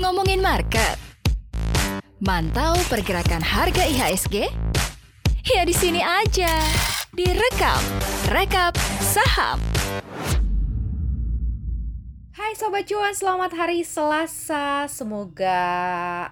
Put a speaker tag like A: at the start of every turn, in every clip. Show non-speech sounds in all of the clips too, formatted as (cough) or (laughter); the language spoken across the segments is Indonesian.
A: Ngomongin market. Mantau pergerakan harga IHSG? Ya di sini aja. Direkap, rekap saham.
B: Hai Sobat Cuan, selamat hari Selasa. Semoga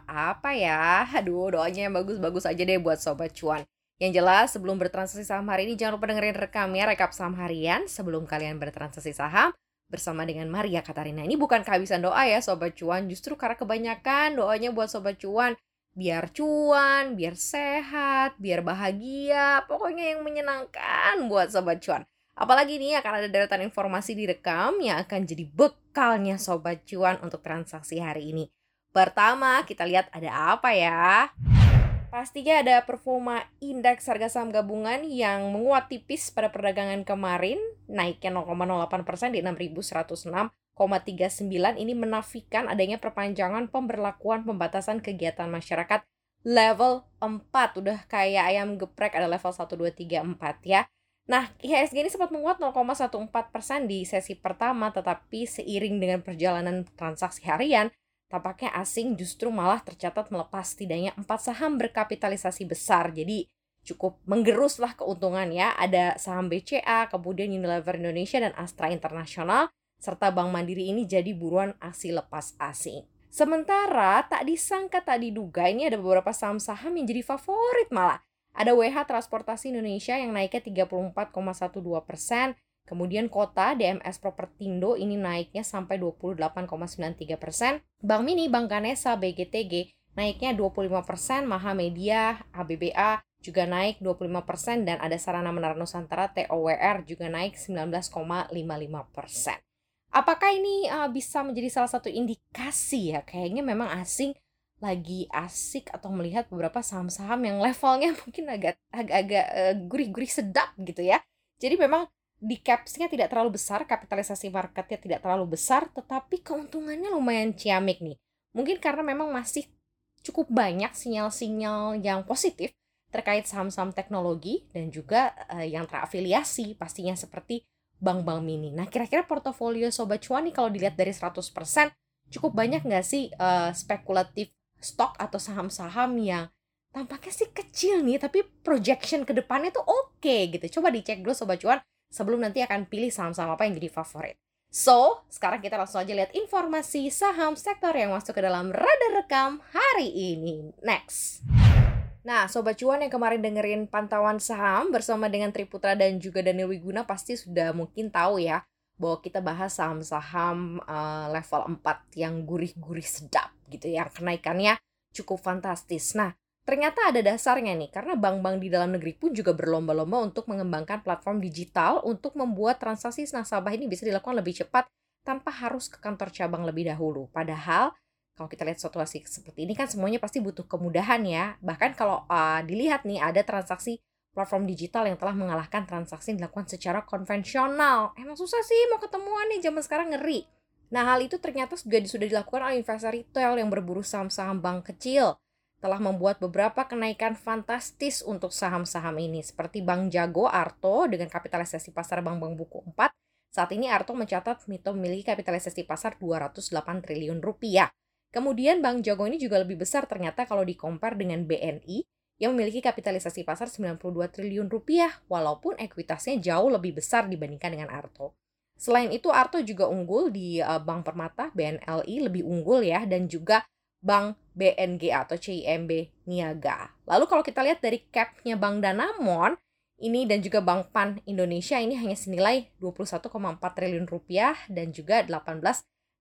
B: apa ya? Aduh, doanya yang bagus-bagus aja deh buat Sobat Cuan. Yang jelas, sebelum bertransaksi saham hari ini, jangan lupa dengerin rekamnya, rekap saham harian sebelum kalian bertransaksi saham bersama dengan Maria Katarina. Ini bukan kehabisan doa ya Sobat Cuan, justru karena kebanyakan doanya buat Sobat Cuan biar cuan, biar sehat, biar bahagia, pokoknya yang menyenangkan buat sobat cuan. Apalagi nih akan ada deretan informasi direkam yang akan jadi bekalnya sobat cuan untuk transaksi hari ini. Pertama, kita lihat ada apa ya? Pastinya ada performa indeks harga saham gabungan yang menguat tipis pada perdagangan kemarin, naiknya 0,08% di 6.106 39 ini menafikan adanya perpanjangan pemberlakuan pembatasan kegiatan masyarakat level 4 udah kayak ayam geprek ada level 1 2 3 4 ya. Nah, IHSG ini sempat menguat 0,14% di sesi pertama tetapi seiring dengan perjalanan transaksi harian tampaknya asing justru malah tercatat melepas setidaknya 4 saham berkapitalisasi besar. Jadi cukup menggeruslah keuntungan ya. Ada saham BCA, kemudian Unilever Indonesia dan Astra Internasional serta Bank Mandiri ini jadi buruan aksi lepas asing. Sementara tak disangka tak diduga ini ada beberapa saham-saham yang jadi favorit malah. Ada WH Transportasi Indonesia yang naiknya 34,12 persen, Kemudian kota DMS Propertindo ini naiknya sampai 28,93 persen. Bank Mini, Bank Ganesa, BGTG naiknya 25 persen. Mahamedia, ABBA juga naik 25 persen dan ada Sarana Menara Nusantara TOWR juga naik 19,55 persen. Apakah ini uh, bisa menjadi salah satu indikasi ya? Kayaknya memang asing lagi asik atau melihat beberapa saham-saham yang levelnya (laughs) mungkin agak agak-agak uh, gurih-gurih sedap gitu ya. Jadi memang di capsnya tidak terlalu besar, kapitalisasi marketnya tidak terlalu besar, tetapi keuntungannya lumayan ciamik nih. Mungkin karena memang masih cukup banyak sinyal-sinyal yang positif terkait saham-saham teknologi dan juga uh, yang terafiliasi pastinya seperti bank-bank mini. Nah, kira-kira portofolio Sobat Cuan nih kalau dilihat dari 100% cukup banyak nggak sih uh, spekulatif stok atau saham-saham yang tampaknya sih kecil nih, tapi projection ke depannya tuh oke okay, gitu. Coba dicek dulu Sobat Cuan sebelum nanti akan pilih saham-saham apa yang jadi favorit. So, sekarang kita langsung aja lihat informasi saham sektor yang masuk ke dalam radar rekam hari ini. Next. Nah, Sobat Cuan yang kemarin dengerin pantauan saham bersama dengan Triputra dan juga Daniel Wiguna pasti sudah mungkin tahu ya bahwa kita bahas saham-saham uh, level 4 yang gurih-gurih sedap gitu ya, kenaikannya cukup fantastis. Nah, ternyata ada dasarnya nih, karena bank-bank di dalam negeri pun juga berlomba-lomba untuk mengembangkan platform digital untuk membuat transaksi nasabah ini bisa dilakukan lebih cepat tanpa harus ke kantor cabang lebih dahulu. Padahal kalau kita lihat situasi seperti ini kan semuanya pasti butuh kemudahan ya. Bahkan kalau uh, dilihat nih ada transaksi platform digital yang telah mengalahkan transaksi yang dilakukan secara konvensional. Emang susah sih mau ketemuan nih zaman sekarang ngeri. Nah hal itu ternyata sudah dilakukan oleh investor retail yang berburu saham-saham bank kecil. Telah membuat beberapa kenaikan fantastis untuk saham-saham ini. Seperti Bank Jago Arto dengan kapitalisasi pasar bank-bank buku 4. Saat ini Arto mencatat memiliki kapitalisasi pasar 208 triliun rupiah. Kemudian Bank Jago ini juga lebih besar ternyata kalau di compare dengan BNI yang memiliki kapitalisasi pasar 92 triliun rupiah walaupun ekuitasnya jauh lebih besar dibandingkan dengan Arto. Selain itu Arto juga unggul di uh, Bank Permata BNLI lebih unggul ya dan juga Bank BNG atau CIMB Niaga. Lalu kalau kita lihat dari capnya Bank Danamon ini dan juga Bank Pan Indonesia ini hanya senilai 21,4 triliun rupiah dan juga 18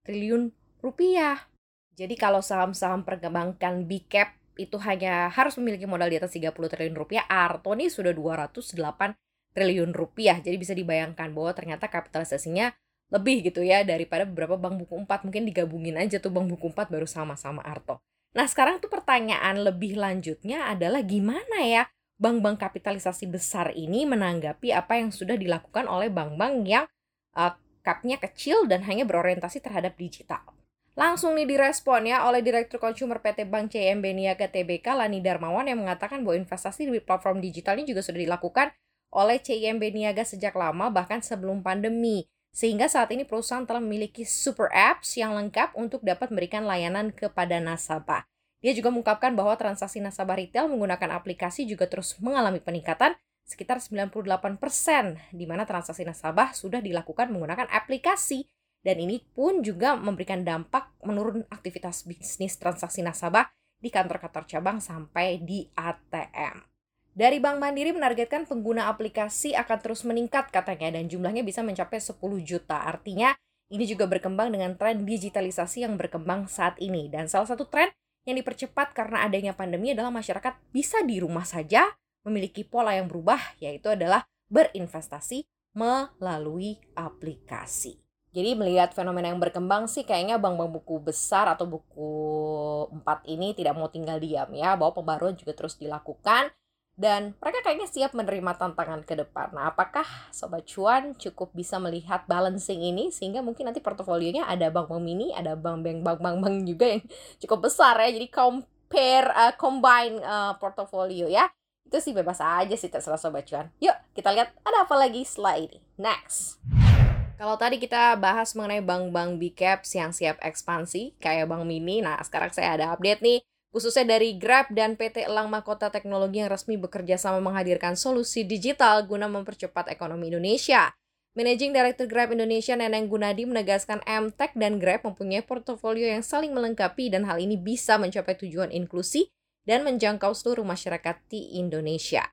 B: triliun rupiah. Jadi kalau saham-saham perbankan big cap itu hanya harus memiliki modal di atas 30 triliun rupiah, Arto nih sudah 208 triliun rupiah. Jadi bisa dibayangkan bahwa ternyata kapitalisasinya lebih gitu ya daripada beberapa bank buku 4. Mungkin digabungin aja tuh bank buku 4 baru sama-sama Arto. Nah sekarang tuh pertanyaan lebih lanjutnya adalah gimana ya bank-bank kapitalisasi besar ini menanggapi apa yang sudah dilakukan oleh bank-bank yang uh, capnya kecil dan hanya berorientasi terhadap digital. Langsung nih direspon ya oleh Direktur Consumer PT Bank CMB Niaga TBK Lani Darmawan yang mengatakan bahwa investasi di platform digital ini juga sudah dilakukan oleh CIMB Niaga sejak lama bahkan sebelum pandemi. Sehingga saat ini perusahaan telah memiliki super apps yang lengkap untuk dapat memberikan layanan kepada nasabah. Dia juga mengungkapkan bahwa transaksi nasabah retail menggunakan aplikasi juga terus mengalami peningkatan sekitar 98%, di mana transaksi nasabah sudah dilakukan menggunakan aplikasi. Dan ini pun juga memberikan dampak menurun aktivitas bisnis transaksi nasabah di kantor-kantor cabang sampai di ATM. Dari Bank Mandiri menargetkan pengguna aplikasi akan terus meningkat katanya dan jumlahnya bisa mencapai 10 juta. Artinya ini juga berkembang dengan tren digitalisasi yang berkembang saat ini. Dan salah satu tren yang dipercepat karena adanya pandemi adalah masyarakat bisa di rumah saja memiliki pola yang berubah yaitu adalah berinvestasi melalui aplikasi. Jadi melihat fenomena yang berkembang sih kayaknya bank-bank buku besar atau buku empat ini tidak mau tinggal diam ya bahwa pembaruan juga terus dilakukan dan mereka kayaknya siap menerima tantangan ke depan. Nah, apakah Sobat Cuan cukup bisa melihat balancing ini sehingga mungkin nanti portofolionya ada bank-bank mini, ada bank-bank bank-bank juga yang (laughs) cukup besar ya. Jadi compare uh, combine uh, portofolio ya. Itu sih bebas aja sih terserah Sobat Cuan. Yuk, kita lihat ada apa lagi setelah ini. Next. Kalau tadi kita bahas mengenai bank-bank big caps yang siap ekspansi kayak Bank Mini, nah sekarang saya ada update nih khususnya dari Grab dan PT Elang Mahkota Teknologi yang resmi bekerja sama menghadirkan solusi digital guna mempercepat ekonomi Indonesia. Managing Director Grab Indonesia Neneng Gunadi menegaskan MTech dan Grab mempunyai portofolio yang saling melengkapi dan hal ini bisa mencapai tujuan inklusi dan menjangkau seluruh masyarakat di Indonesia.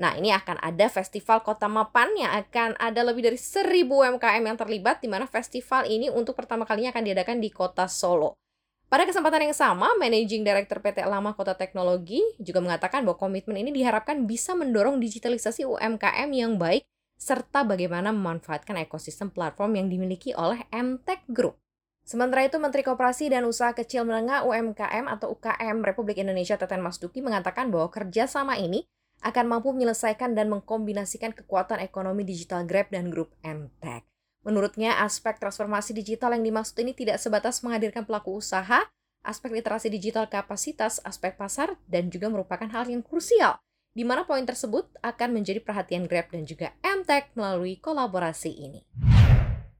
B: Nah, ini akan ada festival Kota Mapan yang akan ada lebih dari 1000 UMKM yang terlibat di mana festival ini untuk pertama kalinya akan diadakan di Kota Solo. Pada kesempatan yang sama, Managing Director PT Lama Kota Teknologi juga mengatakan bahwa komitmen ini diharapkan bisa mendorong digitalisasi UMKM yang baik serta bagaimana memanfaatkan ekosistem platform yang dimiliki oleh MTech Group. Sementara itu, Menteri Koperasi dan Usaha Kecil Menengah UMKM atau UKM Republik Indonesia Teten Mas Duki mengatakan bahwa kerjasama ini akan mampu menyelesaikan dan mengkombinasikan kekuatan ekonomi digital Grab dan grup MTech. Menurutnya, aspek transformasi digital yang dimaksud ini tidak sebatas menghadirkan pelaku usaha, aspek literasi digital kapasitas, aspek pasar, dan juga merupakan hal yang krusial, di mana poin tersebut akan menjadi perhatian Grab dan juga MTech melalui kolaborasi ini.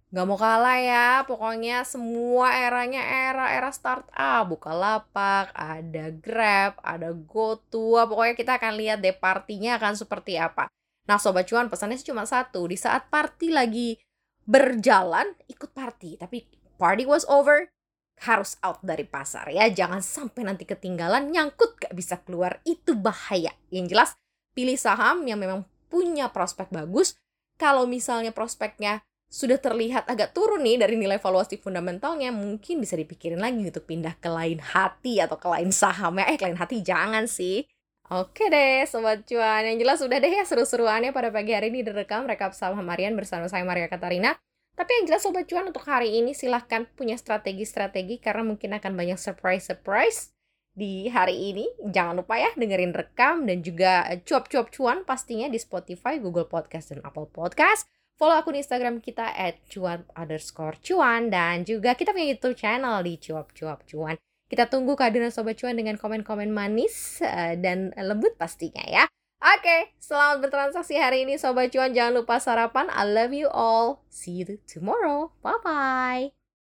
B: Gak mau kalah ya, pokoknya semua eranya era-era startup, Bukalapak, ada Grab, ada GoTo, pokoknya kita akan lihat deh partinya akan seperti apa. Nah Sobat Cuan pesannya cuma satu, di saat party lagi berjalan ikut party. Tapi party was over harus out dari pasar ya. Jangan sampai nanti ketinggalan nyangkut gak bisa keluar. Itu bahaya. Yang jelas pilih saham yang memang punya prospek bagus. Kalau misalnya prospeknya sudah terlihat agak turun nih dari nilai valuasi fundamentalnya mungkin bisa dipikirin lagi untuk pindah ke lain hati atau ke lain saham ya. Eh ke lain hati jangan sih Oke deh Sobat Cuan, yang jelas sudah deh ya seru-seruannya pada pagi hari ini direkam rekap saham harian bersama saya Maria Katarina. Tapi yang jelas Sobat Cuan untuk hari ini silahkan punya strategi-strategi karena mungkin akan banyak surprise-surprise di hari ini. Jangan lupa ya dengerin rekam dan juga cuap-cuap cuan pastinya di Spotify, Google Podcast, dan Apple Podcast. Follow akun Instagram kita at cuan underscore cuan dan juga kita punya YouTube channel di cuap-cuap cuan. Kita tunggu kehadiran Sobat Cuan dengan komen-komen manis uh, dan lembut pastinya ya. Oke, selamat bertransaksi hari ini Sobat Cuan. Jangan lupa sarapan. I love you all. See you tomorrow. Bye-bye.